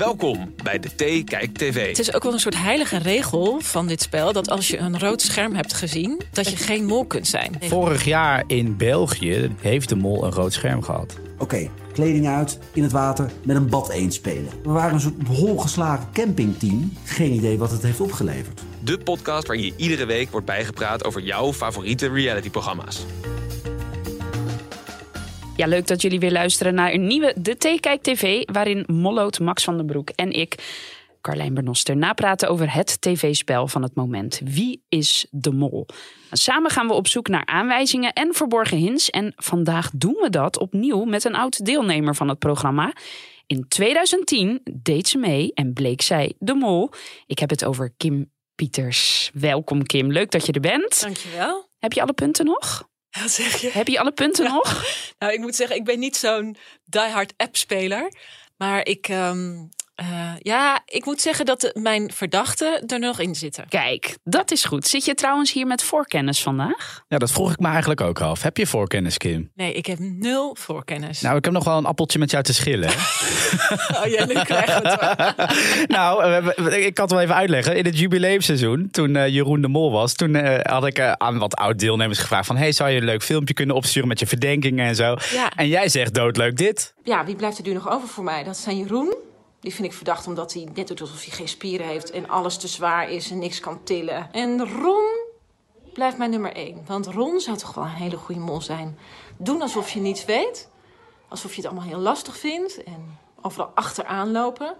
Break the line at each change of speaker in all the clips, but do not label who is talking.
Welkom bij de T Kijk TV.
Het is ook wel een soort heilige regel van dit spel... dat als je een rood scherm hebt gezien, dat je geen mol kunt zijn.
Vorig jaar in België heeft de mol een rood scherm gehad.
Oké, kleding uit, in het water, met een bad eend spelen. We waren een soort holgeslagen campingteam. Geen idee wat het heeft opgeleverd.
De podcast waarin je iedere week wordt bijgepraat over jouw favoriete realityprogramma's.
Ja, leuk dat jullie weer luisteren naar een nieuwe De Theekijk TV... waarin Molloot, Max van den Broek en ik, Carlijn Bernoster... napraten over het tv-spel van het moment. Wie is de mol? Samen gaan we op zoek naar aanwijzingen en verborgen hints... en vandaag doen we dat opnieuw met een oud deelnemer van het programma... In 2010 deed ze mee en bleek zij de mol. Ik heb het over Kim Pieters. Welkom Kim, leuk dat je er bent.
Dankjewel.
Heb je alle punten nog?
Zeg je?
Heb je alle punten nog?
Nou, ik moet zeggen, ik ben niet zo'n diehard app-speler. Maar ik, ehm, eh, ja, ik moet zeggen dat de- mijn verdachten er nog in zitten.
Kijk, dat is goed. Zit je trouwens hier met voorkennis vandaag?
Ja, dat vroeg ik me eigenlijk ook af. Heb je voorkennis, Kim?
Nee, ik heb nul voorkennis.
Nou, ik heb nog wel een appeltje met jou te schillen. hè?
Oh ja, nu krijgen we het wel.
nou, ik kan het wel even uitleggen. In het jubileumseizoen, toen eh, Jeroen de Mol was, toen eh, had ik eh, aan wat oud-deelnemers gevraagd van, hey, zou je een leuk filmpje kunnen opsturen met je verdenkingen en zo?
Ja.
En jij zegt doodleuk dit.
Ja, wie blijft er nu nog over voor mij? Dat zijn Jeroen. Die vind ik verdacht omdat hij net doet alsof hij geen spieren heeft... en alles te zwaar is en niks kan tillen. En Ron blijft mijn nummer één. Want Ron zou toch wel een hele goede mol zijn. Doen alsof je niets weet. Alsof je het allemaal heel lastig vindt. En overal achteraan lopen.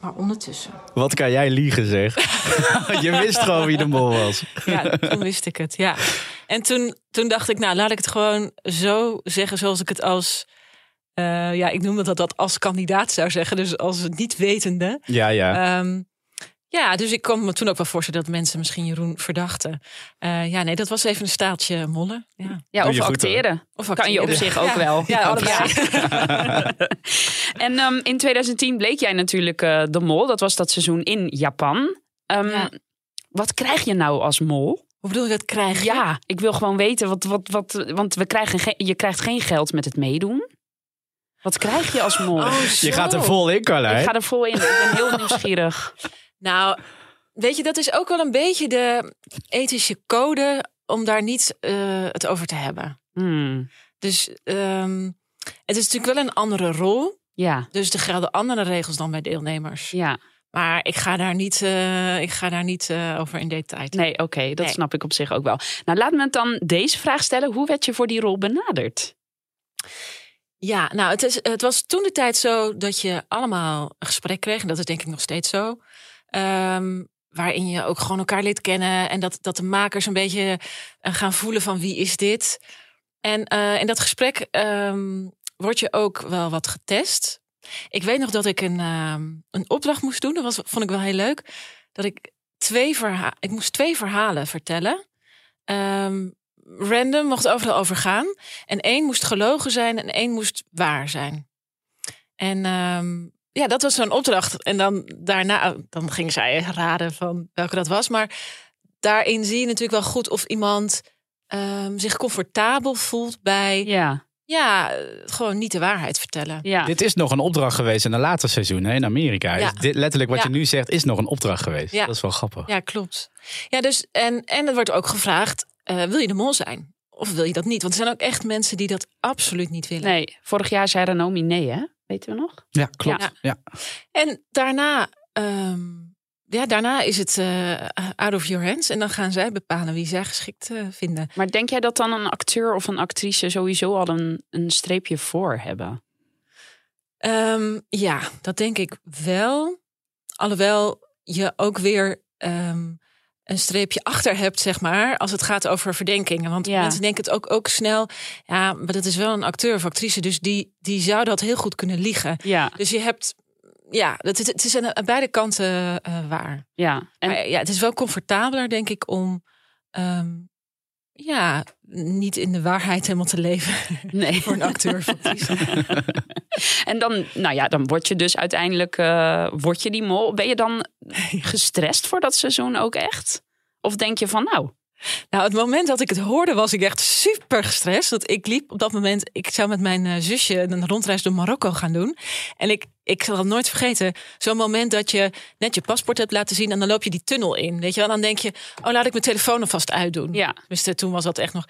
Maar ondertussen...
Wat kan jij liegen, zeg. je wist gewoon wie de mol was.
Ja, toen wist ik het, ja. En toen, toen dacht ik, nou, laat ik het gewoon zo zeggen zoals ik het als... eh, ja, ik noemde dat dat als kandidaat zou zeggen. Dus als niet wetende.
Ja, ja.
Ehm, ja, dus ik kon me toen ook wel voorstellen dat mensen misschien Jeroen verdachten. Eh, ja, nee, dat was even een staaltje mollen. Ja.
Ja, of
je goed,
acteren.
Of
Kan je op zich ook
Ja.
wel.
Ja, allebei.
en ehm, in 2010 bleek jij natuurlijk eh, de mol. Dat was dat seizoen in Japan. Ehm,
Ja.
Wat krijg je nou als mol?
Hoe bedoel je dat krijgen?
Ja, ik wil gewoon weten, wat, wat, wat, want we krijgen je krijgt geen geld met het meedoen. Wat krijg je als mol?
Oh,
je gaat er vol in, Carlijn.
ik ga er vol in. Ik ben heel nieuwsgierig.
Nou, weet je, dat is ook wel een beetje de ethische code om daar niet eh, het over te hebben.
Hmm,
Dus ehm, het is natuurlijk wel een andere rol.
Ja,
Dus er gelden andere regels dan bij deelnemers.
ja.
Maar ik ga daar niet, eh, ik ga daar niet eh, over in detail.
Nee, oké, dat
Nee.
snap ik op zich ook wel. Nou, laat me dan deze vraag stellen. Hoe werd je voor die rol benaderd?
Ja, nou, het, is, het was toen de tijd zo dat je allemaal een gesprek kreeg. En dat is denk ik nog steeds zo. Ehm, waarin je ook gewoon elkaar leert kennen. En dat, dat de makers een beetje eh, gaan voelen van wie is dit. En eh, in dat gesprek ehm, word je ook wel wat getest. Ik weet nog dat ik een, ehm, een opdracht moest doen. Dat was, vond ik wel heel leuk. Dat ik twee, verha ik moest twee verhalen vertellen. Random, mocht overal over gaan. En één moest gelogen zijn en één moest waar zijn. En ehm, ja, dat was zo'n opdracht. En dan daarna, dan ging zij raden van welke dat was. Maar daarin zie je natuurlijk wel goed of iemand ehm, zich comfortabel voelt bij, ja,
Ja,
gewoon niet de waarheid vertellen.
ja.
Dit is nog een opdracht geweest in een later seizoen hè, in Amerika.
Ja.
Dit, letterlijk wat
Ja.
je nu zegt is nog een opdracht geweest.
Ja.
Dat is wel grappig.
Ja, klopt. Ja, dus en, en er wordt ook gevraagd: eh, wil je de mol zijn? Of wil je dat niet? Want er zijn ook echt mensen die dat absoluut niet willen.
Nee, vorig jaar zei Ranomi nee, hè? Weten we nog?
Ja, klopt.
Ja.
Ja.
En daarna, ehm, ja, daarna is het eh, out of your hands. En dan gaan zij bepalen wie zij geschikt eh, vinden.
Maar denk jij dat dan een acteur of een actrice sowieso al een, een streepje voor hebben?
Ehm, ja, dat denk ik wel. Alhoewel je ook weer ehm, een streepje achter hebt, zeg maar, als het gaat over verdenkingen. Want
Ja.
mensen denken het ook, ook snel, ja, maar dat is wel een acteur of actrice, dus die, die zou dat heel goed kunnen liegen.
Ja,
Dus je hebt, ja, het, is- het is aan aan beide kanten eh, waar.
ja. En
Maar ja, het is wel comfortabeler, denk ik, om ehm, ja, niet in de waarheid helemaal te leven
nee.
voor een acteur.
En dan, nou ja, dan word je dus uiteindelijk eh, word je die mol. Ben je dan gestrest voor dat seizoen ook echt? Of denk je van, nou,
Nou, het moment dat ik het hoorde, was ik echt super gestrest. Want ik liep op dat moment, ik zou met mijn eh, zusje een rondreis door Marokko gaan doen. En ik, ik zal het nooit vergeten. Zo'n moment dat je net je paspoort hebt laten zien en dan loop je die tunnel in. Weet je wel? Dan denk je, oh laat ik mijn telefoon alvast uitdoen.
Ja.
Tenminste, toen was dat echt nog.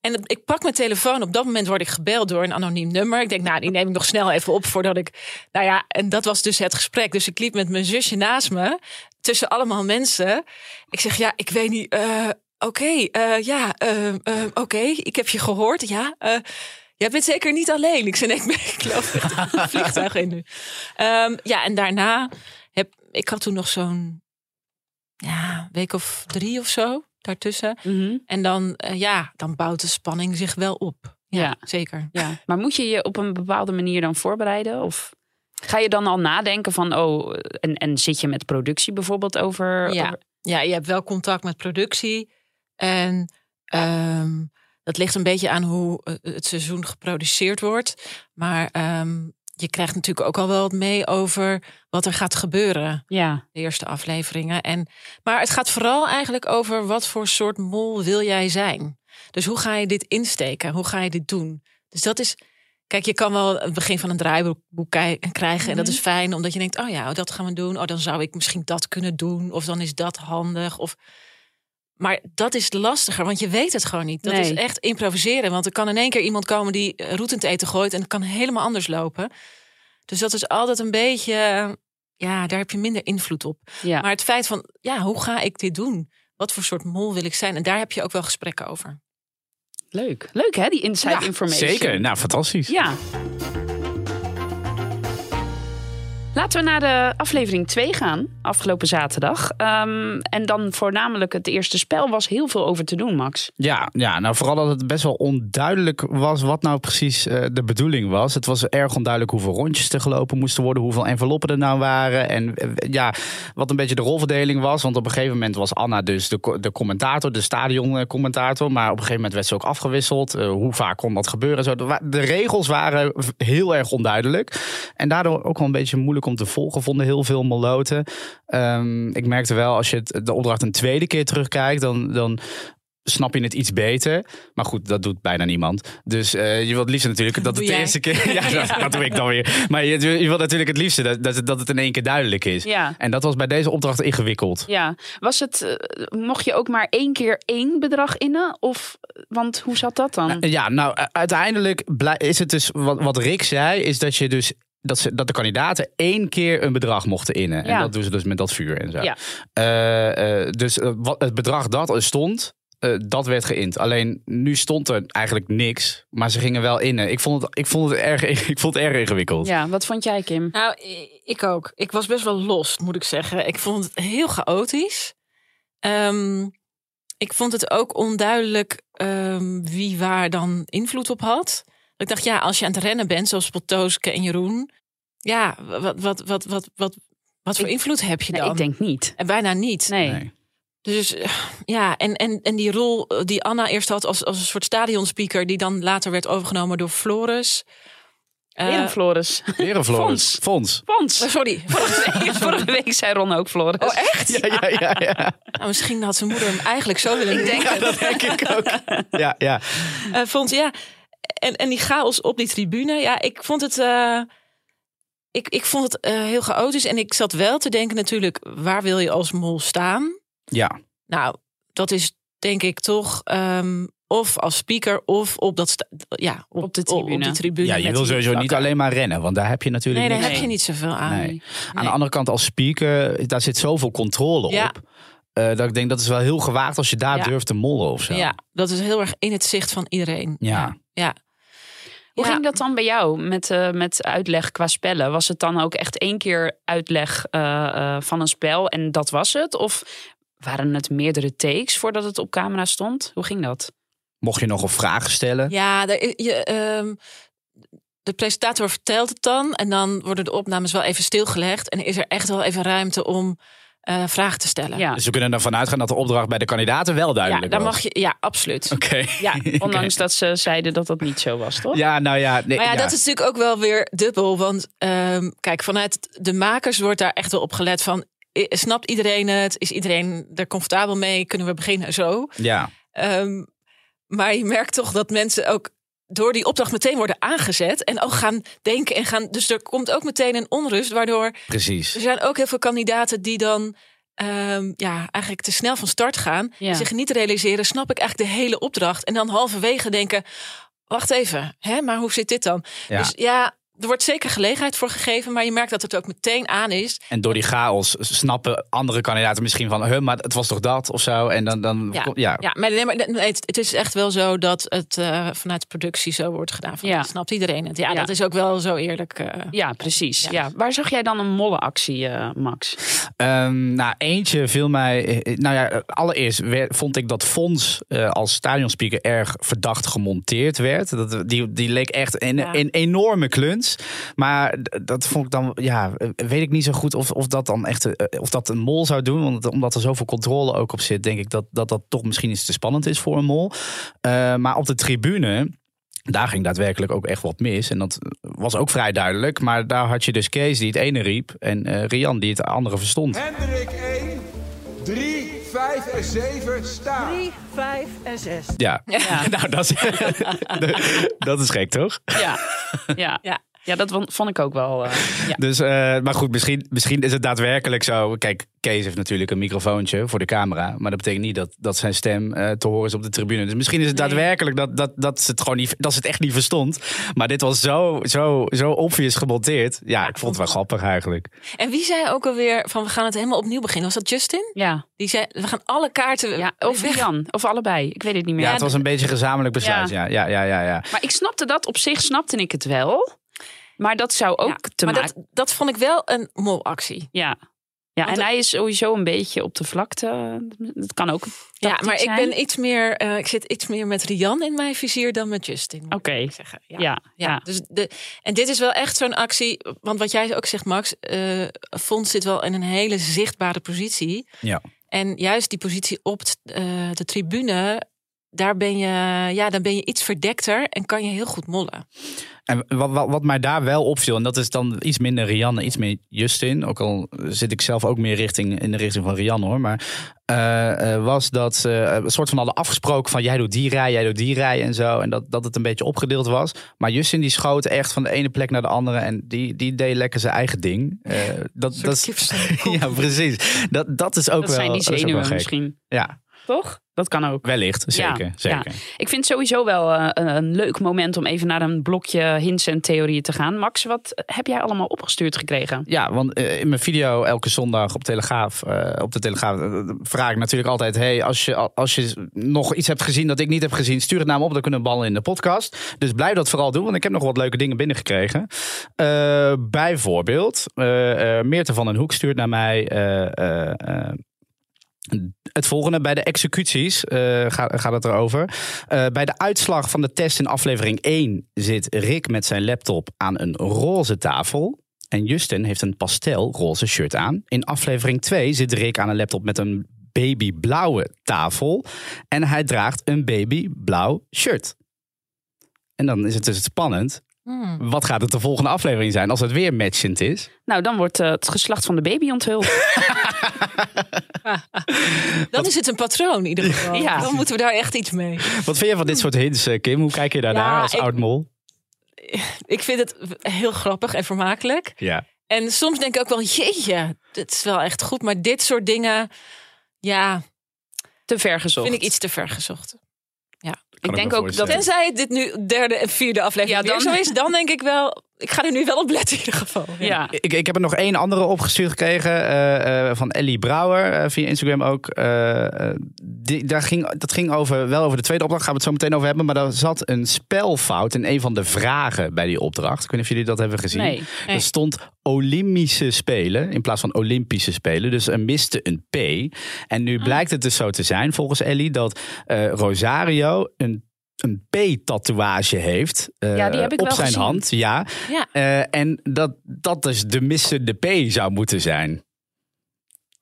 En ik pak mijn telefoon. Op dat moment word ik gebeld door een anoniem nummer. Ik denk, nou, die neem ik nog snel even op voordat ik. Nou ja, en dat was dus het gesprek. Dus ik liep met mijn zusje naast me tussen allemaal mensen. Ik zeg, ja, ik weet niet. eh, Oké, eh, ja, oké, ik heb je gehoord. Ja, jij bent zeker niet alleen. Ik zei, nee, ik, ben, ik een vliegtuig in nu. Ehm, ja, en daarna heb ik had toen nog zo'n ja, week of drie of zo daartussen.
Mhm.
En dan, eh, ja, dan bouwt de spanning zich wel op. Ja,
Ja.
zeker.
Ja, maar moet je je op een bepaalde manier dan voorbereiden? Of ga je dan al nadenken van, oh, en, en zit je met productie bijvoorbeeld over?
Ja.
over-
Ja, je hebt wel contact met productie. En ehm, dat ligt een beetje aan hoe eh, het seizoen geproduceerd wordt. Maar ehm, je krijgt natuurlijk ook al wel wat mee over wat er gaat gebeuren.
ja.
De eerste afleveringen. En, maar het gaat vooral eigenlijk over wat voor soort mol wil jij zijn. Dus hoe ga je dit insteken? Hoe ga je dit doen? Dus dat is. Kijk, je kan wel het begin van een draaiboek krijgen. En dat is fijn, omdat je denkt: oh ja, dat gaan we doen. Oh, dan zou ik misschien dat kunnen doen. Of dan is dat handig. Of... Maar dat is lastiger, want je weet het gewoon niet. Dat
Nee.
is echt improviseren. Want er kan in één keer iemand komen die eh, roet in het eten gooit. En het kan helemaal anders lopen. Dus dat is altijd een beetje. Ja, daar heb je minder invloed op.
ja.
Maar het feit van, ja, hoe ga ik dit doen? Wat voor soort mol wil ik zijn? En daar heb je ook wel gesprekken over.
Leuk. Leuk hè, die inside
Ja,
information.
Zeker, nou fantastisch.
Ja. Laten we naar de aflevering 2 gaan, afgelopen zaterdag. Ehm, en dan voornamelijk het eerste spel was heel veel over te doen, Max.
Ja, ja, nou vooral dat het best wel onduidelijk was wat nou precies eh, de bedoeling was. Het was erg onduidelijk hoeveel rondjes er gelopen moesten worden, hoeveel enveloppen er nou waren. En eh, ja, wat een beetje de rolverdeling was. Want op een gegeven moment was Anna dus de, de commentator, de stadioncommentator. Maar op een gegeven moment werd ze ook afgewisseld. Eh, hoe vaak kon dat gebeuren? Zo, de, de regels waren heel erg onduidelijk. En daardoor ook wel een beetje moeilijk om te volgen, vonden heel veel moloten. Ehm, ik merkte wel, als je het, de opdracht een tweede keer terugkijkt, dan, dan snap je het iets beter. Maar goed, dat doet bijna niemand. Dus eh, je wilt liefst natuurlijk dat het de eerste keer... Ja, dat, dat doe ik dan weer. Maar je, je wilt natuurlijk het liefste dat, dat, het- dat het in één keer duidelijk is.
Ja.
En dat was bij deze opdracht ingewikkeld.
Ja, was het, eh, mocht je ook maar één keer één bedrag innen? Of, want hoe zat dat dan?
Ja, nou, uiteindelijk is het dus... Wat, wat Rick zei, is dat je dus... Dat, ze, dat de kandidaten één keer een bedrag mochten innen. En dat doen ze dus met dat vuur en zo.
Ja.
Eh, eh, dus eh, wat, het bedrag dat er stond, eh, dat werd geïnd. Alleen nu stond er eigenlijk niks, maar ze gingen wel innen. Ik vond het, ik vond het, erg, ik vond het erg ingewikkeld.
Ja, wat vond jij, Kim?
Nou, ik ook. Ik was best wel los, moet ik zeggen. Ik vond het heel chaotisch. Ehm, ik vond het ook onduidelijk ehm, wie waar dan invloed op had. Ik dacht, ja, als je aan het rennen bent, zoals Potooske en Jeroen. Ja, wat, wat, wat, wat, wat, wat voor
Ik-
invloed heb je
Nee,
dan?
ik denk niet.
En bijna niet.
Nee.
Nee.
Dus eh, ja, en, en, en die rol eh, die Anna eerst had als, als een soort stadionspeaker, die dan later werd overgenomen door Floris. Eh,
Weer een Floris.
Weer een Floris. Fons.
Fons.
oh, sorry.
Nee, Vorige week zei Ron ook Floris.
Oh, echt?
Ja, ja, ja. ja.
Nou, misschien had zijn moeder hem eigenlijk zo willen
Ik denk
noemen.
Dat denk ik ook. Ja, ja.
Eh, vond, ja. En, en die chaos op die tribune. Ja, ik vond het, eh, ik, ik vond het eh, heel chaotisch. En ik zat wel te denken natuurlijk, waar wil je als mol staan?
ja.
Nou, dat is denk ik toch ehm, of als speaker of op, dat ja, op,
Op de tribune.
Op de tribune
ja, je wil sowieso niet alleen maar rennen, want daar heb je natuurlijk
Nee, daar
niks
heb je niet zoveel aan.
Nee. Aan de andere kant als speaker, daar zit zoveel controle
Ja.
op. eh, dat ik denk dat is wel heel gewaagd als je daar
Ja.
durft te mollen of zo.
Ja, dat is heel erg in het zicht van iedereen.
Ja.
ja.
Hoe
Ja.
ging dat dan bij jou met, eh, met uitleg qua spellen? Was het dan ook echt één keer uitleg eh, eh, van een spel en dat was het? Of waren het meerdere takes voordat het op camera stond? Hoe ging dat?
Mocht je nog op vragen stellen?
Ja, is- je, ehm, de presentator vertelt het dan. En dan worden de opnames wel even stilgelegd. En is er echt wel even ruimte om eh, vragen te stellen.
Ja,
Dus we kunnen ervan uitgaan dat de opdracht bij de kandidaten wel
ja
duidelijk
daar
was.
mag je. Ja, absoluut.
Oké.
ja ondanks dat ze zeiden dat dat niet zo was, toch?
Ja, nou ja. Nee,
Maar ja,
ja.
dat is natuurlijk ook wel weer dubbel. Want ehm, kijk, vanuit de makers wordt daar echt wel op gelet van... Snapt iedereen het? Is iedereen er comfortabel mee? Kunnen we beginnen zo?
Ja.
Ehm, maar je merkt toch dat mensen ook door die opdracht meteen worden aangezet. En ook gaan denken en gaan. Dus er komt ook meteen een onrust, waardoor
Precies.
er zijn ook heel veel kandidaten die dan. ehm, ja, eigenlijk te snel van start gaan.
Ja.
Zich niet realiseren, snap ik eigenlijk de hele opdracht. En dan halverwege denken: wacht even, hè, maar hoe zit dit dan?
Ja.
Dus ja, er wordt zeker gelegenheid voor gegeven, maar je merkt dat het ook meteen aan is.
En door die chaos snappen andere kandidaten misschien van, huh, maar het was toch dat of zo. En dan, dan
Ja,
ja.
ja maar, nee, maar nee, het, het is echt wel zo dat het eh, vanuit de productie zo wordt gedaan. Van,
Ja.
dat Snapt iedereen het? Ja,
Ja.
dat is ook wel zo eerlijk. eh.
Ja, precies. Ja.
Ja.
Waar zag jij dan een mollenactie, eh, Max?
Ehm, nou, eentje viel mij. Nou ja, allereerst werd- vond ik dat Fons eh, als stadionspeaker erg verdacht gemonteerd werd. Dat, die, die leek echt een,
Ja.
een enorme kluns. Maar dat vond ik dan, ja, eh, weet ik niet zo goed of, of dat dan echt eh, of dat een mol zou doen. Want omdat er zoveel controle ook op zit, denk ik dat dat, dat toch misschien iets te spannend is voor een mol. Eh, maar op de tribune. Daar ging daadwerkelijk ook echt wat mis. En dat was ook vrij duidelijk. Maar daar had je dus Kees die het ene riep. En eh, Rian die het andere verstond.
Hendrik 1, 3, 5 en 7 staan.
3, 5 en 6.
Ja,
Ja.
nou dat is, dat is gek toch?
Ja, ja.
Ja.
ja dat vond- ik ook wel. eh, ja.
Dus, eh, maar goed, misschien, misschien is het daadwerkelijk zo. Kijk, Kees heeft natuurlijk een microfoontje voor de camera. Maar dat betekent niet dat, dat zijn stem eh, te horen is op de tribune. Dus misschien is het
Nee.
daadwerkelijk dat, dat, dat, ze het gewoon niet, dat ze het echt niet verstond. Maar dit was zo, zo, zo obvious gemonteerd. Ja, ik vond het wel grappig eigenlijk.
En wie zei ook alweer van we gaan het helemaal opnieuw beginnen? Was dat Justin?
ja.
Die zei we gaan alle kaarten
ja. Of
weg.
Jan, of allebei. Ik weet het niet meer.
Ja, het was een beetje een gezamenlijk besluit. Ja, ja, ja, ja. ja.
Maar ik snapte dat, op zich snapte ik het wel. Maar dat zou ook
Ja,
te
maar
maken...
dat, dat vond ik wel een molactie.
Ja, ja
Want
en hij is sowieso een beetje op de vlakte. Dat kan ook.
Ja, maar ik ben iets meer, eh, ik zit iets meer met Rian in mijn vizier dan met Justin.
Oké.
ik zeggen.
Ja,
Ja.
ja.
Ja, dus de, en dit is wel echt zo'n actie. Want wat jij ook zegt, Max, eh Fons zit wel in een hele zichtbare positie.
Ja.
En juist die positie op t- eh, de tribune, daar ben, je, ja, dan ben je iets verdekter en kan je heel goed mollen.
En wat, wat, wat mij daar wel opviel, en dat is dan iets minder Rianne, iets meer Justin. Ook al zit ik zelf ook meer richting, in de richting van Rianne hoor. Maar eh, eh, was dat ze een soort van hadden afgesproken van jij doet die rij, jij doet die rij en zo. En dat, dat het een beetje opgedeeld was. Maar Justin die schoot echt van de ene plek naar de andere. En die, die deed lekker zijn eigen ding. Eh, dat, dat is, ja, precies. Dat, dat is ook
Dat
wel.
zijn die
dat ook wel
zenuwen misschien.
Ja,
Toch? Dat kan ook.
wellicht. Zeker.
Ja,
zeker.
ja. Ik vind het sowieso wel eh, een, een leuk moment om even naar een blokje hints en theorieën te gaan. Max, wat heb jij allemaal opgestuurd gekregen?
Ja, want eh, in mijn video elke zondag op Telegraaf, eh, op de Telegraaf eh, vraag ik natuurlijk altijd: hey, als je als je nog iets hebt gezien dat ik niet heb gezien, stuur het naar me op. Dan kunnen we ballen in de podcast. Dus blijf dat vooral doen, want ik heb nog wat leuke dingen binnengekregen. Eh bijvoorbeeld, eh eh Meerte van den Hoek stuurt naar mij. Het volgende, bij de executies eh, gaat, gaat het erover. Eh, bij de uitslag van de test in aflevering 1 zit Rick met zijn laptop aan een roze tafel. En Justin heeft een pastelroze shirt aan. In aflevering 2 zit Rick aan een laptop met een babyblauwe tafel. En hij draagt een babyblauw shirt. En dan is het dus spannend.
Hmm.
Wat gaat het de volgende aflevering zijn als het weer matchend is?
Nou, dan wordt eh, het geslacht van de baby onthuld.
Dan is het een patroon in ieder geval.
Ja.
Dan moeten we daar echt iets mee.
Wat vind je van dit soort hints, eh, Kim? Hoe kijk je daarnaar
Ja,
als
ik-
oud-mol?
Ik vind het heel grappig en vermakelijk.
Ja.
En soms denk ik ook wel, jeetje, dit is wel echt goed. Maar dit soort dingen, ja,
Te ver gezocht.
vind ik iets te ver gezocht.
Ik denk ook dat.
Tenzij dit nu derde en vierde aflevering
Ja,
weer
dan-
zo is, dan denk ik wel, ik ga er nu wel op letten in ieder geval.
Ja.
Ik, ik heb er nog één andere opgestuurd gekregen eh, eh, van Ellie Brouwer eh, via Instagram ook. Eh, eh, die, daar ging, dat ging over, wel over de tweede opdracht, gaan we het zo meteen over hebben. Maar daar zat een spelfout in een van de vragen bij die opdracht. Ik weet niet of jullie dat hebben gezien.
Nee.
Nee.
Er stond Olympische Spelen in plaats van Olympische Spelen. Dus er miste een P. En nu blijkt het dus zo te zijn, volgens Ellie, dat eh, Rosario een een P-tatoeage heeft eh,
Ja, die heb ik
op
wel
zijn
gezien.
hand. Ja.
Ja.
Eh, en dat dat dus de missende P zou moeten zijn.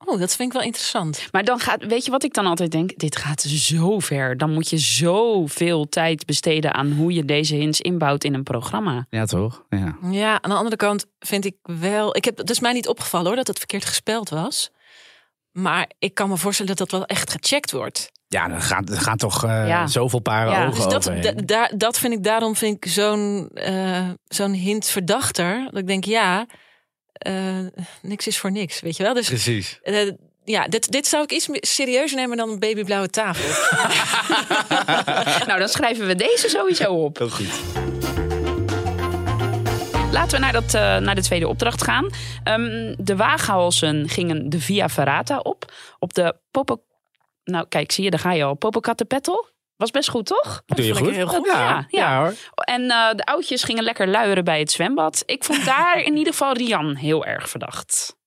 Oh, dat vind ik wel interessant.
Maar dan gaat, weet je wat ik dan altijd denk? Dit gaat zo ver. Dan moet je zoveel tijd besteden aan hoe je deze hints inbouwt in een programma.
Ja, toch? Ja.
Ja, aan de andere kant vind ik wel. Ik heb, het is mij niet opgevallen hoor dat het verkeerd gespeld was. Maar ik kan me voorstellen dat dat wel echt gecheckt wordt.
Ja, dan gaan, er gaan toch eh,
Ja.
zoveel paren
Ja,
ogen
Dus dat, da- dat vind ik, daarom vind ik zo'n eh, zo'n hint verdachter. Dat ik denk, ja, eh, niks is voor niks, weet je wel. Dus
Precies.
eh, ja, dit, dit zou ik iets meer serieus nemen dan een babyblauwe tafel.
nou, dan schrijven we deze sowieso op.
Heel goed.
Laten we naar, dat, eh, naar de tweede opdracht gaan. Ehm, de waaghalzen gingen de Via Ferrata op. Op de Popo... Nou, kijk, zie je, daar ga je al. Popocatépetl. Was best goed, toch?
Doe je goed?
heel goed.
Ja,
Ja,
ja.
ja hoor.
En eh, de oudjes gingen lekker luieren bij het zwembad. Ik vond daar in ieder geval Rian heel erg verdacht.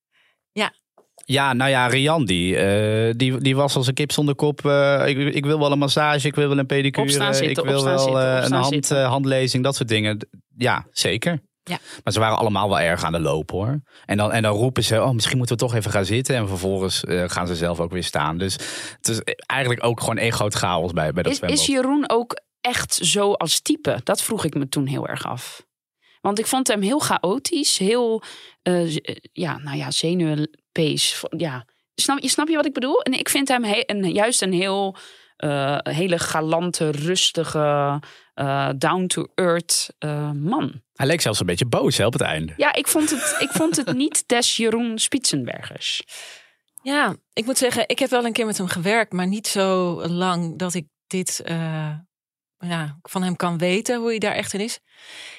Ja, nou ja, Rian die, eh, die, die was als een kip zonder kop. eh, ik, ik wil wel een massage, ik wil wel een pedicure.
Opstaan zitten,
ik wil
opstaan
wel eh, een hand, eh, handlezing, dat soort dingen. Ja, zeker.
Ja.
Maar ze waren allemaal wel erg aan de loop hoor. En dan, en dan roepen ze, oh, misschien moeten we toch even gaan zitten. En vervolgens eh, gaan ze zelf ook weer staan. Dus het is eigenlijk ook gewoon één groot chaos bij, bij dat
Is,
zwembad.
is Jeroen ook echt zo als type? Dat vroeg ik me toen heel erg af. Want ik vond hem heel chaotisch, heel, eh, eh, ja, nou ja, zenuwpees. Ja, snap, je, snap je wat ik bedoel? En ik vind hem he- een, juist een heel, hele galante, rustige, eh, down-to-earth eh, man.
Hij leek zelfs een beetje boos hè, op het einde.
Ja, ik vond het, ik vond het niet des Jeroen Spitsenbergers.
Ja, ik moet zeggen, ik heb wel een keer met hem gewerkt, maar niet zo lang dat ik dit eh, ja, van hem kan weten hoe hij daar echt in is.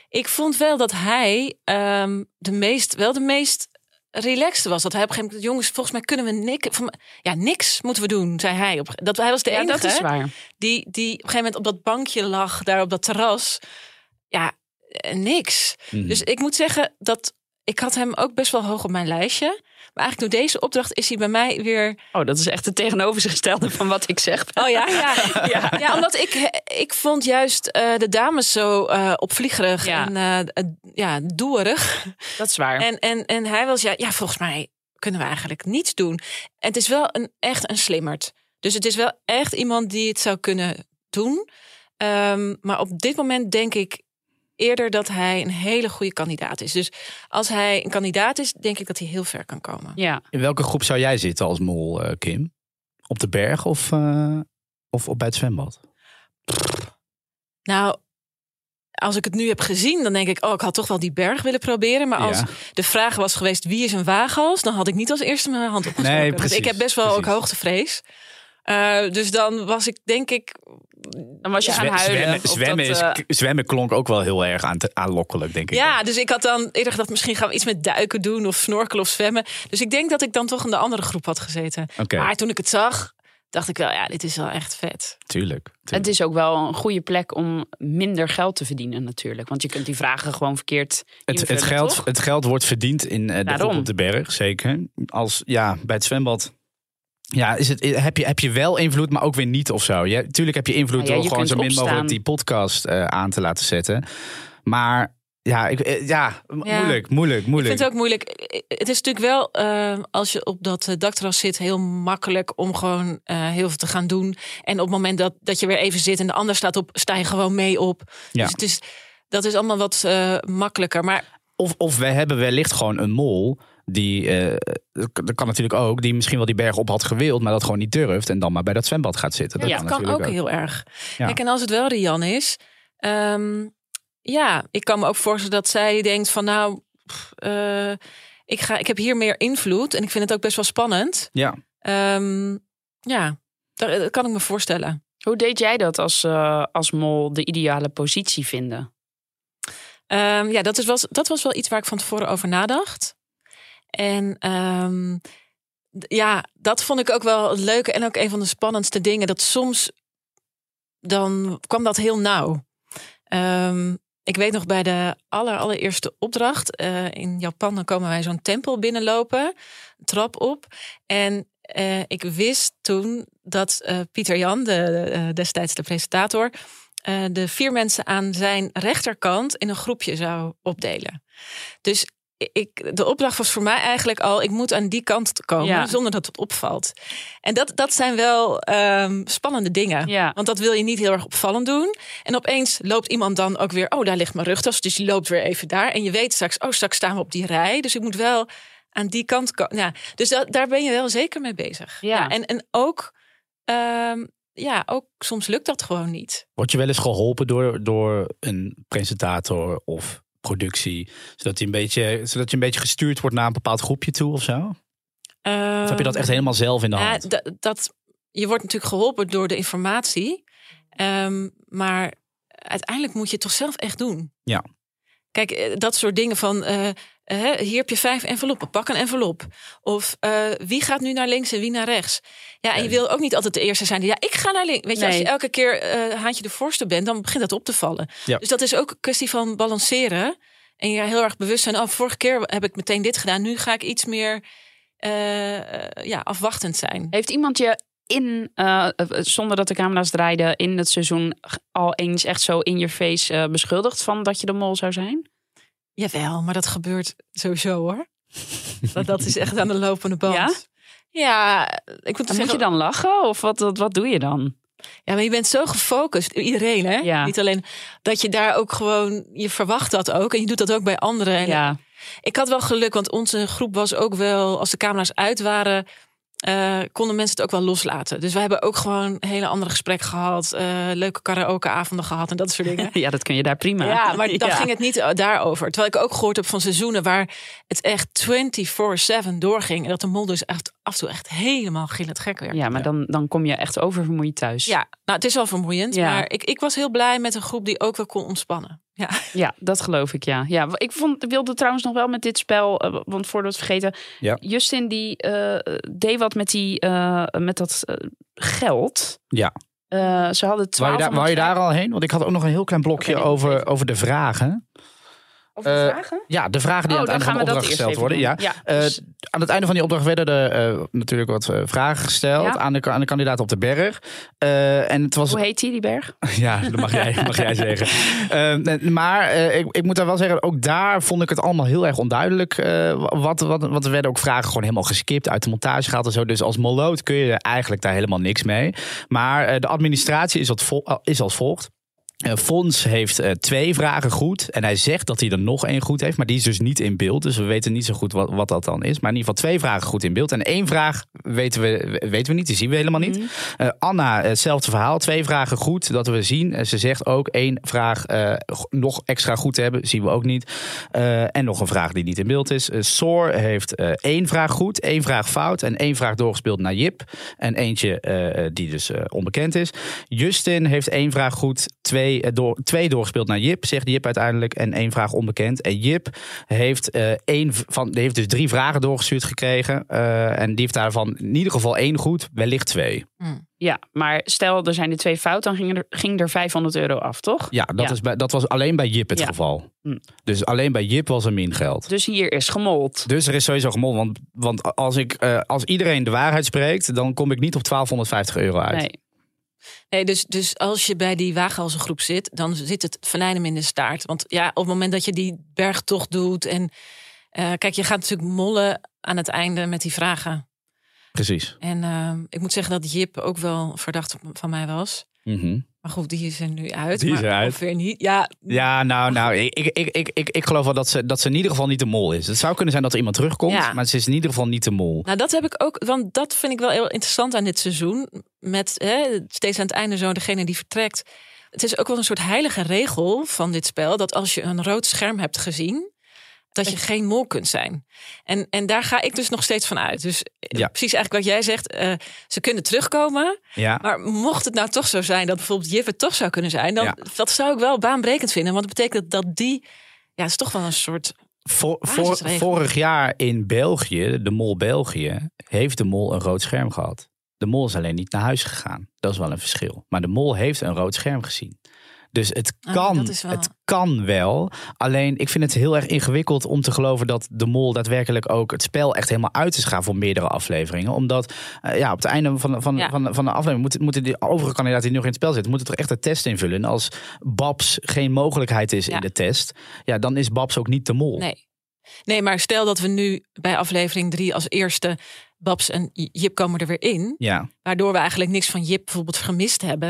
Ik vond wel dat hij ehm, de meest, wel de meest relaxed was. Dat hij op een gegeven moment, jongens, volgens mij kunnen we niks, van, ja, niks moeten we doen, zei hij. Op, dat hij was de
Ja,
enige
dat is waar.
die, die op een gegeven moment op dat bankje lag, daar op dat terras. Ja, eh, niks.
Mhm.
Dus ik moet zeggen dat ik had hem ook best wel hoog op mijn lijstje. Maar eigenlijk door deze opdracht is hij bij mij weer.
Oh, dat is echt het tegenovergestelde van wat ik zeg.
Oh ja, ja. ja. ja omdat ik, ik vond juist eh, de dames zo eh opvliegerig
Ja.
en eh, ja, doerig.
Dat is waar.
En, en, en hij was ja, ja, volgens mij kunnen we eigenlijk niets doen. En het is wel een, echt een slimmerd. Dus het is wel echt iemand die het zou kunnen doen. Ehm, maar op dit moment denk ik eerder dat hij een hele goede kandidaat is. Dus als hij een kandidaat is, denk ik dat hij heel ver kan komen.
ja.
In welke groep zou jij zitten als mol, eh, Kim? Op de berg of, eh, of op bij het zwembad?
Nou, als ik het nu heb gezien, dan denk ik, oh, ik had toch wel die berg willen proberen. Maar als
Ja.
de vraag was geweest, wie is een waaghals? Dan had ik niet als eerste mijn hand opgestoken.
Nee,
Want
precies,
ik heb best wel ook hoogtevrees. Eh, dus dan was ik, denk ik,
Dan was je gaan huilen.
zwemmen,
of
zwemmen,
dat,
is,
eh,
zwemmen klonk ook wel heel erg aan aanlokkelijk, denk ik.
ja, dus ik had dan eerder gedacht, misschien gaan we iets met duiken doen of snorkelen of zwemmen. Dus ik denk dat ik dan toch in de andere groep had gezeten.
Oké,
Maar toen ik het zag, dacht ik wel, ja, dit is wel echt vet.
tuurlijk.
Het is ook wel een goede plek om minder geld te verdienen natuurlijk. Want je kunt die vragen gewoon verkeerd
Het, geld,
toch?
het geld wordt verdiend in eh, de
Daarom.
groep op de berg, zeker. Als, ja, bij het zwembad... Ja, is het, heb, je, heb je wel invloed, maar ook weer niet of zo. Tuurlijk heb je invloed
Nou ja,
door
je
gewoon zo min mogelijk die podcast eh, aan te laten zetten. Maar ja, ik, eh, ja, m-
Ja.
moeilijk, moeilijk,
Ik
moeilijk.
vind het ook moeilijk. Het is natuurlijk wel, eh, als je op dat dakterras zit, heel makkelijk om gewoon heel veel te gaan doen. En op het moment dat, dat je weer even zit en de ander staat op, sta je gewoon mee op.
Ja.
Dus het is, dat is allemaal wat makkelijker. Maar
Of, of wij hebben wellicht gewoon een mol die, eh, dat kan natuurlijk ook, die misschien wel die berg op had gewild, maar dat gewoon niet durft en dan maar bij dat zwembad gaat zitten.
ja,
Dat
dat kan ook, heel erg.
Ja.
Kijk, en als het wel Rian is, ehm, ja, ik kan me ook voorstellen dat zij denkt van nou, pff, eh, ik, ga, ik heb hier meer invloed en ik vind het ook best wel spannend.
Ja.
Ehm, ja, dat, dat kan ik me voorstellen.
Hoe deed jij dat als, eh, als mol de ideale positie vinden?
Ehm, ja, dat, is was, dat was wel iets waar ik van tevoren over nadacht. En ehm, ja, dat vond ik ook wel het leuke en ook een van de spannendste dingen. Dat soms dan kwam dat heel nauw. Ehm, ik weet nog bij de aller, allereerste opdracht eh, in Japan, dan komen wij zo'n tempel binnenlopen, trap op. En eh, ik wist toen dat eh, Pieter Jan, de, destijds de presentator, de vier mensen aan zijn rechterkant in een groepje zou opdelen. Dus ik, de opdracht was voor mij eigenlijk al, ik moet aan die kant komen
Ja.
zonder dat het opvalt. En dat, dat zijn wel ehm, spannende dingen.
Ja.
Want dat wil je niet heel erg opvallend doen. En opeens loopt iemand dan ook weer, oh daar ligt mijn rugtas. Dus die loopt weer even daar. En je weet straks, oh straks staan we op die rij. Dus ik moet wel aan die kant komen. Ja, dus dat, daar ben je wel zeker mee bezig.
Ja.
en, en ook, ehm, ja, ook soms lukt dat gewoon niet.
Word je wel eens geholpen door, door een presentator of productie, zodat, die een beetje, zodat je een beetje gestuurd wordt naar een bepaald groepje toe of zo? Of heb je dat echt helemaal zelf in de hand?
dat, dat, je wordt natuurlijk geholpen door de informatie. Ehm, maar uiteindelijk moet je het toch zelf echt doen.
Ja.
Kijk, eh, dat soort dingen van... eh, hier heb je vijf enveloppen, pak een envelop. Of eh, wie gaat nu naar links en wie naar rechts? Ja, en je wil ook niet altijd de eerste zijn die... Ja, ik ga naar links. Weet je, als je elke keer eh haantje de voorste bent... dan begint dat op te vallen.
Ja.
Dus dat is ook een kwestie van balanceren. En je heel erg bewust zijn... Oh, vorige keer heb ik meteen dit gedaan. Nu ga ik iets meer eh, ja, afwachtend zijn.
Heeft iemand je in, zonder dat de camera's draaiden, in het seizoen al eens echt zo in je face beschuldigd van dat je de mol zou zijn?
Jawel, maar dat gebeurt sowieso hoor. dat, dat is echt aan de lopende band.
Ja?
Ja, ik moet
En
zeggen,
moet je dan lachen of wat, wat, wat doe je dan?
ja, maar je bent zo gefocust, iedereen hè?
Ja.
Niet alleen dat je daar ook gewoon, je verwacht dat ook en je doet dat ook bij anderen. En
Ja,
Ik had wel geluk, want onze groep was ook wel, als de camera's uit waren, eh, konden mensen het ook wel loslaten. Dus we hebben ook gewoon een hele andere gesprek gehad, eh, leuke karaokeavonden gehad en dat soort dingen.
ja, dat kun je daar prima.
Ja, maar dan
Ja.
ging het niet eh, daarover. Terwijl ik ook gehoord heb van seizoenen waar het echt 24-7 doorging. En dat de mol dus echt af en toe echt helemaal gillend gek werd.
Ja, maar Dan, dan kom je echt oververmoeid thuis.
Ja, nou het is wel vermoeiend.
Ja.
Maar ik, ik was heel blij met een groep die ook wel kon ontspannen. Ja,
Ja, dat geloof ik, ja. ja ik vond, wilde trouwens nog wel met dit spel, eh, want voordat we het vergeten.
Ja.
Justin die eh, deed wat met, die, eh, met dat geld.
Ja.
Eh, ze hadden
Wou je, daar, wou je daar al heen? Want ik had ook nog een heel klein blokje over,
even.
over de vragen.
Over
Eh,
vragen?
Ja, de vragen die
Oh,
aan het einde van de opdracht gesteld worden. Ja.
Ja,
Eh, aan het einde van die opdracht werden er eh, natuurlijk wat vragen gesteld
Ja.
aan, de, aan de kandidaat op de berg. En het was
Hoe heet die, die berg?
Ja, dat mag jij, mag jij zeggen. Maar ik, ik moet daar wel zeggen, ook daar vond ik het allemaal heel erg onduidelijk. wat, wat, wat er werden ook vragen gewoon helemaal geskipt, uit de montage gehaald en zo. Dus als moloot kun je eigenlijk daar helemaal niks mee. Maar de administratie is, wat vol- is als volgt. Eh, Fons heeft eh, twee vragen goed. En hij zegt dat hij er nog één goed heeft. Maar die is dus niet in beeld. Dus we weten niet zo goed wat, wat dat dan is. Maar in ieder geval twee vragen goed in beeld. En één vraag weten we, weten we niet. Die zien we helemaal niet. Eh, Anna, hetzelfde verhaal. Twee vragen goed dat we zien. En ze zegt ook één vraag nog extra goed te hebben. Zien we ook niet. En nog een vraag die niet in beeld is. Soor heeft één vraag goed. één vraag fout. En één vraag doorgespeeld naar Jip. En eentje die dus onbekend is. Justin heeft één vraag goed. Twee, eh, door, twee doorgespeeld naar Jip. Zegt Jip uiteindelijk. En één vraag onbekend. En Jip heeft, eh, één van, die heeft dus drie vragen doorgestuurd gekregen. Eh, en die heeft daarvan in ieder geval één goed. Wellicht twee.
Ja, maar stel er zijn er twee fout, dan ging er, ging er 500 euro af, toch?
Ja, dat,
Ja.
Is bij, dat was alleen bij Jip het
Ja.
geval.
Hm.
Dus alleen bij Jip was er min geld.
Dus hier is gemold.
Dus er is sowieso gemol. Want, want als, ik, eh, als iedereen de waarheid spreekt, dan kom ik niet op 1250 euro uit.
Nee.
Nee, dus, dus als je bij die wagenhalzengroep zit, dan zit het venijn hem in de staart. Want ja, op het moment dat je die bergtocht doet en eh, kijk, je gaat natuurlijk mollen aan het einde met die vragen.
Precies.
En eh, ik moet zeggen dat Jip ook wel verdacht van mij was.
Mhm.
Maar goed, die is er nu uit.
Die is
maar. Of weer niet. Ja,
Ja, nou, nou ik, ik, ik, ik, ik, ik geloof wel dat ze, dat ze in ieder geval niet de mol is. Het zou kunnen zijn dat er iemand terugkomt,
Ja.
maar ze is in ieder geval niet de mol.
Nou, dat heb ik ook, want dat vind ik wel heel interessant aan dit seizoen. Met hè, steeds aan het einde zo degene die vertrekt. Het is ook wel een soort heilige regel van dit spel. Dat als je een rood scherm hebt gezien, dat je geen mol kunt zijn. En, en daar ga ik dus nog steeds van uit. Dus eh,
Ja.
precies eigenlijk wat jij zegt. eh, ze kunnen terugkomen.
Ja.
Maar mocht het nou toch zo zijn dat bijvoorbeeld Jip het toch zou kunnen zijn. Dan
Ja.
dat zou ik wel baanbrekend vinden. Want dat betekent dat die, ja, is toch wel een soort
vorig jaar in België, de mol België, heeft de mol een rood scherm gehad. De mol is alleen niet naar huis gegaan. Dat is wel een verschil. Maar de mol heeft een rood scherm gezien. Dus het
Ah,
kan,
wel-
het kan wel. Alleen ik vind het heel erg ingewikkeld om te geloven dat de mol daadwerkelijk ook het spel echt helemaal uit is gaan voor meerdere afleveringen. Omdat eh, ja, op het einde van, van,
Ja.
van, van de aflevering moeten, moeten die overige kandidaten die nog in het spel zitten, moeten toch echt de test invullen. En als Babs geen mogelijkheid is
Ja.
in de test, ja, dan is Babs ook niet de mol.
Nee. Nee, maar stel dat we nu bij aflevering drie als eerste Babs en Jip komen er weer in.
Ja,
waardoor we eigenlijk niks van Jip bijvoorbeeld gemist hebben,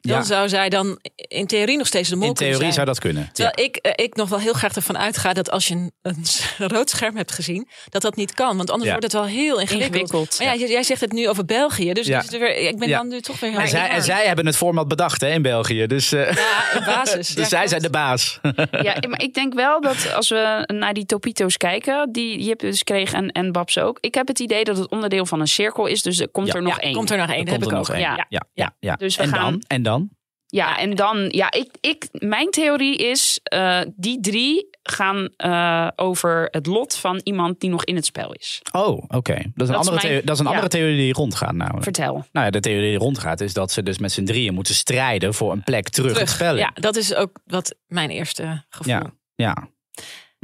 dan
Ja.
zou zij dan in theorie nog steeds de mol
In
kunnen
theorie
zijn.
zou dat kunnen.
Terwijl ik, eh, ik nog wel heel graag ervan uitga dat als je een, een rood scherm hebt gezien, dat dat niet kan. Want anders
Ja.
wordt het wel heel ingewikkeld.
Ingewikkeld.
Maar ja, jij, jij zegt het nu over België, dus,
Ja.
er weer- ik ben
Ja.
dan nu toch weer heel
En zij, en zij hebben het format bedacht hè, in België. Dus, eh,
Ja, in basis.
dus
Ja,
zij
klopt.
zijn de baas.
Ja, maar ik denk wel dat als we naar die Topito's kijken, die Jip dus kreeg en, en Babs ook. Ik heb het idee dat het onderdeel van een cirkel is, dus er komt
Ja.
er nog
Ja,
één.
Er nog één, dat heb ik ook.
Ja.
Ja, ja, ja.
Dus we
en,
gaan-
dan? en dan?
Ja, en dan, ja, ik, ik, mijn theorie is, eh, die drie gaan eh, over het lot van iemand die nog in het spel is.
Oh, oké. Dat is een, andere,
mijn-
theo- dat is een
ja.
andere theorie die rondgaat namelijk.
Vertel.
Nou ja, de theorie die rondgaat is dat ze dus met z'n drieën moeten strijden voor een plek terug,
Terug.
het spel.
Ja, dat is ook wat mijn eerste gevoel.
Ja, ja.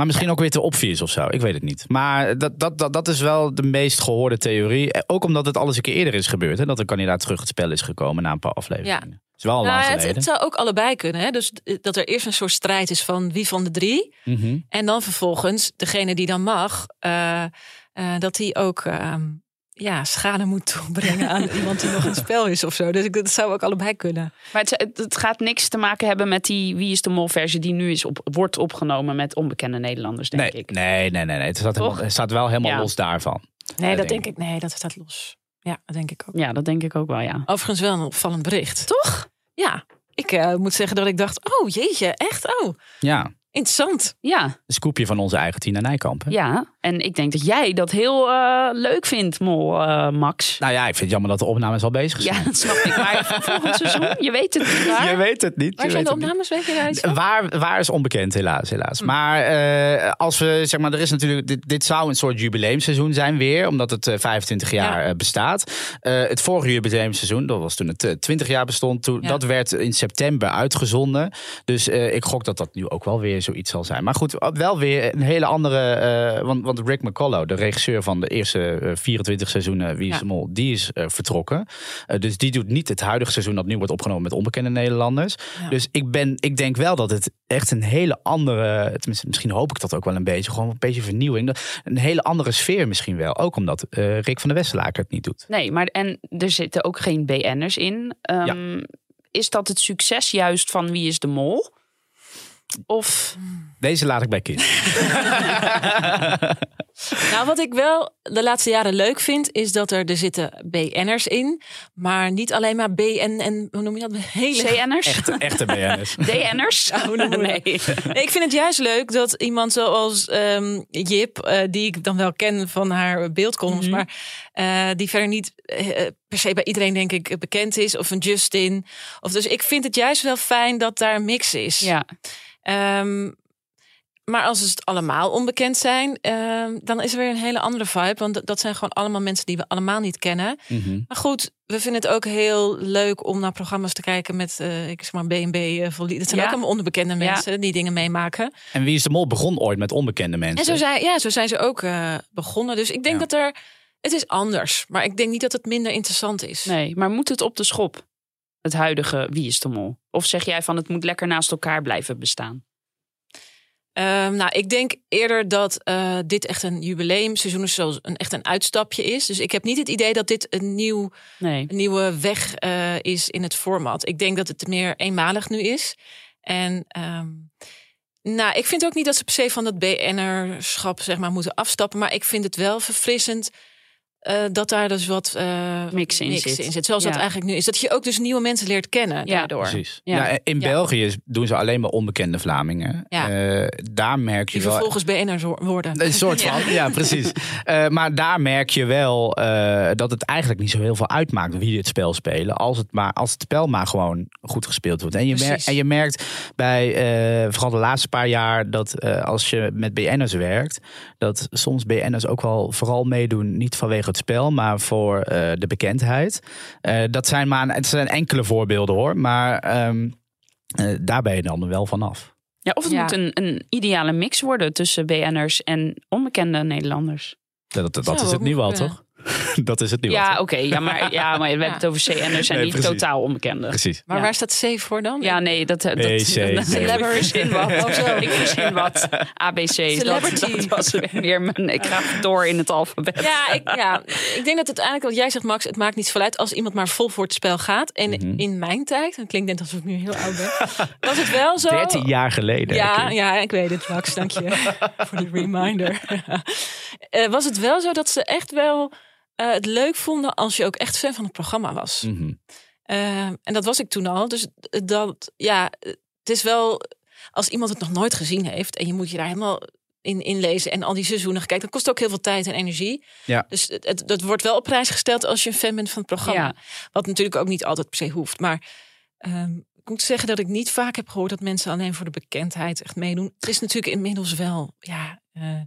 Maar misschien ook weer te obvious of zo. Ik weet het niet. Maar dat, dat, dat, dat is wel de meest gehoorde theorie. Eh, Ook omdat het alles een keer eerder is gebeurd. Hè? Dat een kandidaat terug het spel is gekomen na een paar afleveringen.
Ja.
is wel
Nou, het, het zou ook allebei kunnen. Hè? Dus eh, dat er eerst een soort strijd is van wie van de drie.
Mhm.
En dan vervolgens degene die dan mag, eh, dat die ook ehm, ja, schade moet toebrengen aan iemand die nog in het spel is of zo. Dus ik, dat zou ook allebei kunnen.
Maar het, het, gaat niks te maken hebben met die Wie is de Mol versie die nu is op, wordt opgenomen met onbekende Nederlanders, denk
Nee,
ik.
nee, nee, nee, nee. Het, staat helemaal, het staat wel helemaal
Ja.
los daarvan.
Nee, dat
denk
denk ik. Nee, dat staat los. Ja, dat denk ik ook.
Ja, dat denk ik ook wel, ja.
Overigens wel een opvallend bericht.
Toch?
Ja, ik eh, moet zeggen dat ik dacht, oh jeetje, echt? Oh,
Ja,
interessant.
Ja,
een scoopje van onze eigen Tina Nijkamp. hè?
ja. En ik denk dat jij dat heel eh, leuk vindt, Mol, eh, Max.
Nou ja, ik vind het jammer dat de opnames al bezig zijn.
Ja, dat snap ik. Maar volgend seizoen, je weet het niet waar.
Je weet het niet.
Waar
je
zijn de opnames? Weet je daar iets van?
Waar, waar is onbekend, helaas.
Hm.
helaas. Maar eh, als we, zeg maar, er is natuurlijk, dit, dit zou een soort jubileumseizoen zijn weer, omdat het eh, 25 jaar
Ja.
bestaat. Eh, het vorige jubileumseizoen, dat was toen het eh, 20 jaar bestond, toen,
Ja.
dat werd in september uitgezonden. Dus eh, ik gok dat dat nu ook wel weer zoiets zal zijn. Maar goed, wel weer een hele andere, eh, want, want Rick McCullough, de regisseur van de eerste eh, 24 seizoenen Wie is
Ja.
de Mol, die is eh, vertrokken. Eh, dus die doet niet het huidige seizoen dat nu wordt opgenomen met onbekende Nederlanders.
Ja.
Dus ik, ben, ik denk wel dat het echt een hele andere, tenminste misschien hoop ik dat ook wel een beetje, gewoon een beetje vernieuwing. Een hele andere sfeer misschien wel. Ook omdat eh, Rick van der Westerlaker het niet doet.
Nee, maar en er zitten ook geen BN'ers in. Ehm, Is dat het succes juist van Wie is de Mol? Of
Deze laat ik bij kind.
Nou, wat ik wel de laatste jaren leuk vind, is dat er, er zitten BN'ers in. Maar niet alleen maar BN en, hoe noem je dat? Hele
CN'ers?
Echte, echte BN'ers.
DN'ers? nee.
Nee, ik vind het juist leuk dat iemand zoals ehm, Jip, eh, die ik dan wel ken van haar beeldcolumns,
Mhm.
maar eh, die verder niet eh, per se bij iedereen denk ik bekend is, of een Justin. Of dus ik vind het juist wel fijn dat daar een mix is.
Ja,
Ehm, maar als het allemaal onbekend zijn, ehm, dan is er weer een hele andere vibe. Want dat- zijn gewoon allemaal mensen die we allemaal niet kennen.
Mhm.
Maar goed, we vinden het ook heel leuk om naar programma's te kijken met, eh, ik zeg maar, B&B. eh, vol- Dat zijn
Ja.
ook allemaal onbekende
Ja.
mensen die dingen meemaken.
En Wie is de Mol begon ooit met onbekende mensen.
En zo zijn, ja, zo zijn ze ook eh, begonnen. Dus ik denk
Ja.
dat er, het is anders. Maar ik denk niet dat het minder interessant is.
nee. Maar moet het op de schop? Het huidige Wie is de Mol? Of zeg jij van het moet lekker naast elkaar blijven bestaan?
Ehm, nou, ik denk eerder dat eh, dit echt een jubileumseizoen is, zoals een, echt een uitstapje is. Dus ik heb niet het idee dat dit een, nieuw,
Nee.
een nieuwe weg eh, is in het format. Ik denk dat het meer eenmalig nu is. En ehm, nou, ik vind ook niet dat ze per se van dat BN'erschap zeg maar, moeten afstappen. Maar ik vind het wel verfrissend eh, dat daar dus wat eh,
Mix in zit.
Zoals dat eigenlijk nu is. Dat je ook dus nieuwe mensen leert kennen
Ja,
daardoor.
Precies.
Ja.
Ja. in
Ja.
België doen ze alleen maar onbekende Vlamingen.
Ja.
Eh, daar merk je
Die
wel.
vervolgens BN'ers wo- worden.
Een soort van, ja, precies. Eh, maar daar merk je wel eh, dat het eigenlijk niet zo heel veel uitmaakt wie het spel spelen. Als het, maar, als het spel maar gewoon goed gespeeld wordt. En je, merkt, en je merkt bij eh, vooral de laatste paar jaar dat eh, als je met BN'ers werkt, dat soms BN'ers ook wel vooral meedoen, niet vanwege het spel, maar voor eh, de bekendheid. Eh, dat zijn maar het zijn enkele voorbeelden hoor. Maar ehm, eh, daar ben je dan wel vanaf.
Ja, of het
Ja.
moet een, een ideale mix worden tussen BN'ers en onbekende Nederlanders.
Dat, dat, dat is het nu wel, toch? dat is het nu.
Ja, oké. ja, maar, ja, maar we hebben het over CN'ers zijn
Nee,
niet
precies.
totaal onbekende.
Precies.
Maar
Ja.
waar staat C voor dan?
Ja, nee, dat... dat, dat,
C,
dat- ik verzin wat.
Oh.
Ik verzin wat. ABC. Dat,
Celebrity.
dat was weer mijn... Ik ga door in het alfabet.
Ja, ik, ja, ik denk dat het uiteindelijk, wat jij zegt, Max, het maakt niet zoveel uit als iemand maar vol voor het spel gaat. En
Mhm.
in mijn tijd, en het klinkt net alsof ik nu heel oud ben, was het wel zo.
13 jaar geleden.
Ja,
Kim.
ja, ik weet het, Max. Dank je voor de reminder. Eh, was het wel zo dat ze echt wel eh, het leuk vonden als je ook echt fan van het programma was.
Mhm.
Eh, en dat was ik toen al. Dus dat, ja, het is wel als iemand het nog nooit gezien heeft en je moet je daar helemaal in inlezen en al die seizoenen kijken, dan kost het ook heel veel tijd en energie.
Ja.
Dus het, het, dat wordt wel op prijs gesteld als je een fan bent van het programma.
Ja.
Wat natuurlijk ook niet altijd per se hoeft. Maar ehm, ik moet zeggen dat ik niet vaak heb gehoord dat mensen alleen voor de bekendheid echt meedoen. Het is natuurlijk inmiddels wel, ja. eh,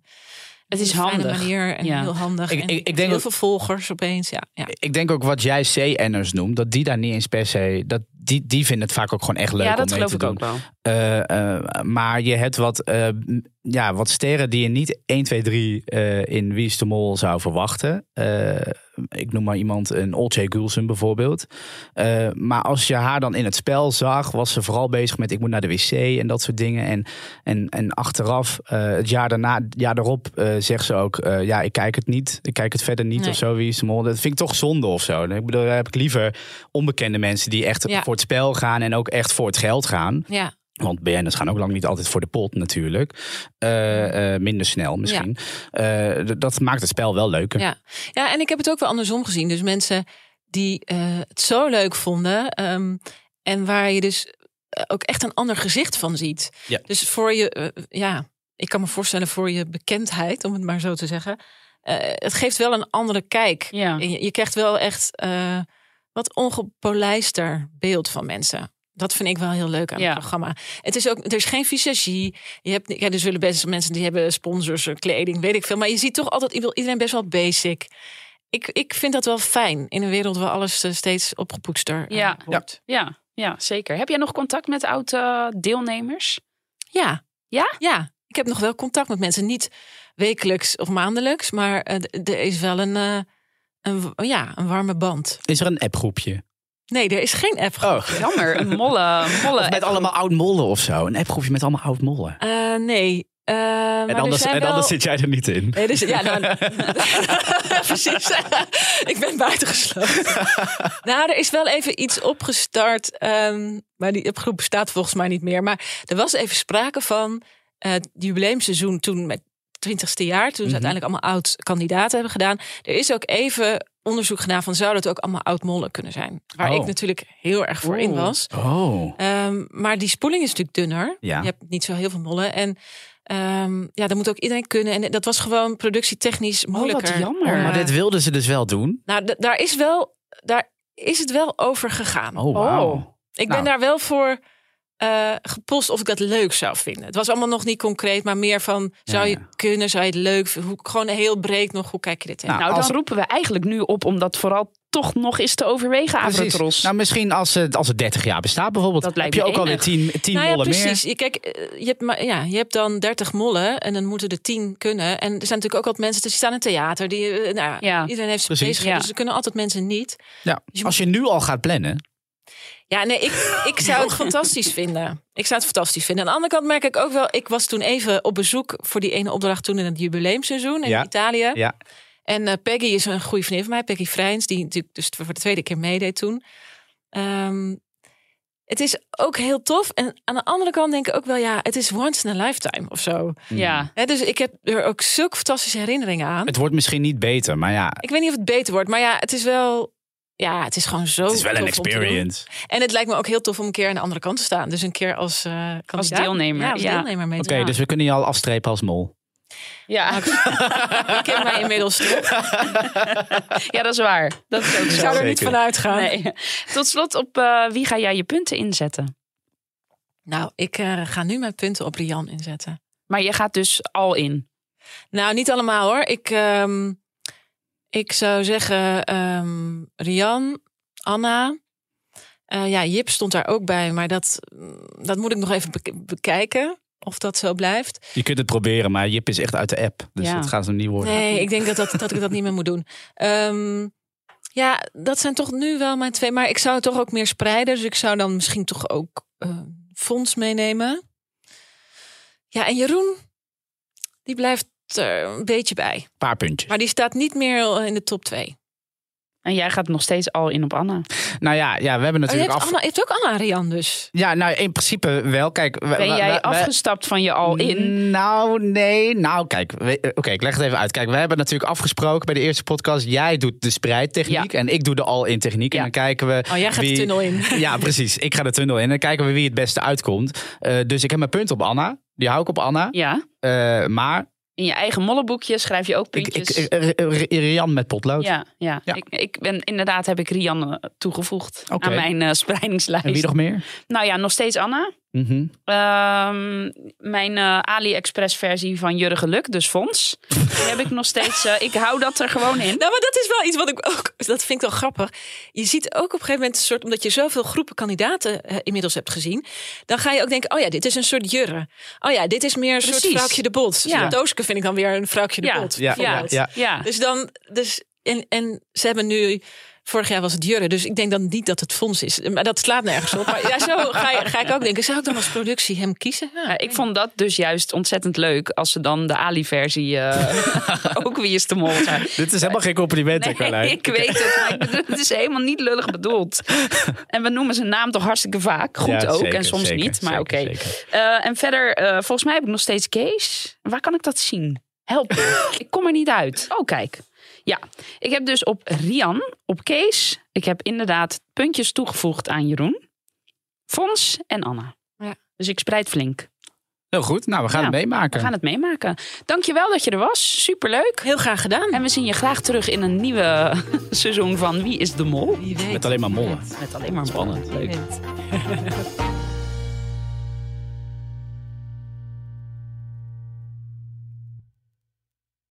Het is
een fijne
handig.
manier en
Ja.
heel handig.
Ik-
en
ik- ik denk
heel
ook-
veel volgers opeens. Ja, ja.
Ik denk ook wat jij CN'ers noemt, dat die daar niet eens per se. Dat, die, die vinden het vaak ook gewoon echt leuk
Ja,
om
dat
mee
geloof
te
ik
doen.
ook wel.
Eh, eh, maar je hebt wat, eh, m- ja, wat sterren die je niet 1, 2, 3 eh, in Wie is de Mol zou verwachten. Ik noem maar iemand, een Olcay Gulsen bijvoorbeeld. Eh, maar als je haar dan in het spel zag, was ze vooral bezig met ik moet naar de wc en dat soort dingen. En, en, en achteraf, eh, het jaar daarna, het jaar daarop, eh, zegt ze ook, ja, ik kijk het niet. Ik kijk het verder niet
Nee.
of zo, Wie is de Mol. Dat vind ik toch zonde of zo. Ik bedoel, daar heb ik liever onbekende mensen die echt
Ja.
voor het spel gaan en ook echt voor het geld gaan.
ja.
Want BN'ers gaan ook lang niet altijd voor de pot natuurlijk. Eh, eh, minder snel misschien. Eh, dat maakt het spel wel leuker.
Ja. ja, en ik heb het ook wel andersom gezien. Dus mensen die eh, het zo leuk vonden. ehm, en waar je dus ook echt een ander gezicht van ziet.
Ja.
Dus voor je, ja, ik kan me voorstellen voor je bekendheid, om het maar zo te zeggen. eh, het geeft wel een andere kijk.
Ja.
Je, je krijgt wel echt eh, wat ongepolijster beeld van mensen. Dat vind ik wel heel leuk aan
Ja.
het programma. Het is ook, er is geen visagie. Je hebt, ja, er zullen best mensen die hebben sponsors, eh, kleding, weet ik veel. Maar je ziet toch altijd iedereen best wel basic. Ik, ik vind dat wel fijn in een wereld waar alles eh, steeds opgepoetster eh,
Ja.
wordt.
Ja, ja, zeker. Heb jij nog contact met oud-deelnemers?
Ja.
Ja?
Ja. Ik heb nog wel contact met mensen. Niet wekelijks of maandelijks. Maar er is wel een, eh, een, ja, een warme band.
Is er een appgroepje?
Nee, er is geen app.
Oh.
Jammer, een molle. molle
Of met allemaal oud mollen of zo. Een appgroepje met allemaal oud mollen.
Eh, nee. Eh,
En
er
anders, en
wel...
anders zit jij er niet in.
Nee, dus, ja, nou, precies. ik ben buitengesloten. nou, er is wel even iets opgestart. ehm, maar die appgroep bestaat volgens mij niet meer. Maar er was even sprake van eh, het jubileumseizoen toen met 20ste jaar. Toen ze uiteindelijk allemaal oud-kandidaten hebben gedaan. Er is ook even onderzoek gedaan van zou dat ook allemaal oud-mollen kunnen zijn. Waar
Oh.
ik natuurlijk heel erg voor in was.
Oh.
Ehm, maar die spoeling is natuurlijk dunner.
Ja.
Je hebt niet zo heel veel mollen. En ehm, ja, dat moet ook iedereen kunnen. En dat was gewoon productietechnisch
Oh,
moeilijker.
wat jammer.
Oh, maar
Eh,
dit wilden ze dus wel doen.
nou, daar is wel, daar is het wel over gegaan.
Oh.
Oh.
ik
nou.
ben daar wel voor eh, gepost of ik dat leuk zou vinden. Het was allemaal nog niet concreet, maar meer van zou
Ja,
je
ja.
kunnen, zou je het leuk vinden? Hoe, gewoon heel breed nog, hoe kijk je dit tegen?
Nou,
Nou, dan roepen we eigenlijk nu op om dat vooral toch nog eens te overwegen, Avrotros.
Nou, misschien als het, als het 30 jaar bestaat bijvoorbeeld.
Dat lijkt
heb je ook alweer
enig.
10, 10
nou ja,
mollen
precies.
meer.
Je, kijk, eh, je hebt, maar, ja, je hebt dan 30 mollen en dan moeten er 10 kunnen. En er zijn natuurlijk ook altijd mensen die staan in theater. Die, eh, nou,
Ja.
Iedereen heeft zijn
Precies.
bezigheden,
Ja.
dus er kunnen altijd mensen niet.
Ja.
je
Als je nu al gaat plannen.
Ja, nee, ik, ik zou het fantastisch vinden. Ik zou het fantastisch vinden. Aan de andere kant merk ik ook wel, ik was toen even op bezoek voor die ene opdracht toen in het jubileumseizoen in
Ja.
Italië.
Ja.
En eh, Peggy is een goede vriendin van mij, Peggy Vrijns, die natuurlijk dus voor de tweede keer meedeed toen. Ehm, het is ook heel tof. En aan de andere kant denk ik ook wel, ja, het is once in a lifetime of zo.
ja.
Hè, dus ik heb er ook zulke fantastische herinneringen aan.
Het wordt misschien niet beter, maar ja,
Ik weet niet of het beter wordt, maar ja, het is wel. Ja, het is gewoon zo.
het is wel een experience.
En het lijkt me ook heel tof om een keer aan de andere kant te staan. Dus een keer als, eh kandidaat.
deelnemer,
Ja, als
ja.
deelnemer mee
Oké, dus we kunnen je al afstrepen als mol.
Ja.
Ik ken mij inmiddels toch.
ja, dat is waar. Dat is ook
Ik
zo.
zou er niet
Zeker.
van uitgaan.
Nee. Tot slot, op eh, wie ga jij je punten inzetten?
Nou, ik eh, ga nu mijn punten op Rian inzetten.
Maar je gaat dus al in.
Nou, niet allemaal hoor. Ik, ehm, ik zou zeggen ehm, Rian, Anna. Eh, ja, Jip stond daar ook bij, maar dat, dat moet ik nog even bek- bekijken. of dat zo blijft.
Je kunt het proberen, maar Jip is echt uit de app. Dus
Ja.
dat gaat hem niet worden.
Nee, ik denk dat, dat, dat ik dat niet meer moet doen. Ehm, ja, dat zijn toch nu wel mijn twee. Maar ik zou het toch ook meer spreiden. Dus ik zou dan misschien toch ook eh fonds meenemen. Ja, en Jeroen, die blijft er een beetje bij.
Een paar puntjes.
Maar die staat niet meer in de top twee.
En jij gaat nog steeds al in op Anna.
Nou ja, ja we hebben
Oh, je,
natuurlijk
hebt
af...
Anna, je hebt ook Anna Rian dus.
Ja, nou in principe wel. Kijk,
Ben jij afgestapt van je al in?
Nou, nee. Nou, kijk. eh, Oké, ik leg het even uit. Kijk, we hebben natuurlijk afgesproken bij de eerste podcast. Jij doet de spreidtechniek en ik doe de all-in techniek.
Ja.
En dan kijken we.
Oh, jij gaat
wie-
de tunnel in.
Ja, precies. Ik ga de tunnel in. En dan kijken we wie het beste uitkomt. Eh, dus ik heb mijn punt op Anna. Die hou ik op Anna.
Ja.
Eh, maar
In je eigen molleboekje schrijf je ook
ik, ik,
puntjes.
ik- R- Rian met potlood.
ja, ja.
Ja.
Ik, ik ben inderdaad heb ik Rian toegevoegd aan mijn eh, spreidingslijst.
En wie nog meer?
Nou ja, nog steeds Anna.
Mhm.
Ehm, mijn eh, AliExpress versie van Jurre Geluk, dus Fons. Die heb ik nog steeds. eh, ik hou dat er gewoon in.
Nou, maar dat is wel iets wat ik ook. Dat vind ik wel grappig. Je ziet ook op een gegeven moment een soort. Omdat je zoveel groepen kandidaten eh, inmiddels hebt gezien. Dan ga je ook denken: oh ja, dit is een soort jurre. Oh ja, dit is meer een soort vrouwtje de bot.
Ja.
Dooske vind ik dan weer een vrouwtje de
Ja.
bot.
Ja, ja.
Ja.
Dus dan. Dus, en, en ze hebben nu. Vorig jaar was het Jurre, dus ik denk dan niet dat het fonds is. Maar dat slaat nergens op. Maar ja, zo ga, je- ga ik ook denken. Zou ik dan als productie hem kiezen? Ja,
Ja, ik vond dat dus juist ontzettend leuk als ze dan de Ali-versie eh, ook wie is de mol zijn.
Dit is helemaal geen compliment,
Nee,
Carlijn.
ik weet het, maar het is helemaal niet lullig bedoeld. En we noemen zijn naam toch hartstikke vaak. Goed
Ja,
ook
zeker,
en soms
zeker,
niet, maar oké. Eh, en verder, eh, volgens mij heb ik nog steeds Kees. Waar kan ik dat zien? Help me. ik kom er niet uit. Oh, kijk. Ja, ik heb dus op Rian, op Kees, ik heb inderdaad puntjes toegevoegd aan Jeroen, Fons en Anna.
Ja.
Dus ik spreid flink.
Heel goed. Nou, we gaan
Ja,
het meemaken.
We gaan het meemaken. Dankjewel dat je er was. Superleuk.
Heel graag gedaan.
En we zien je graag terug in een nieuwe seizoen van Wie is de Mol?
Met alleen maar mollen.
Met alleen maar spannend. Leuk.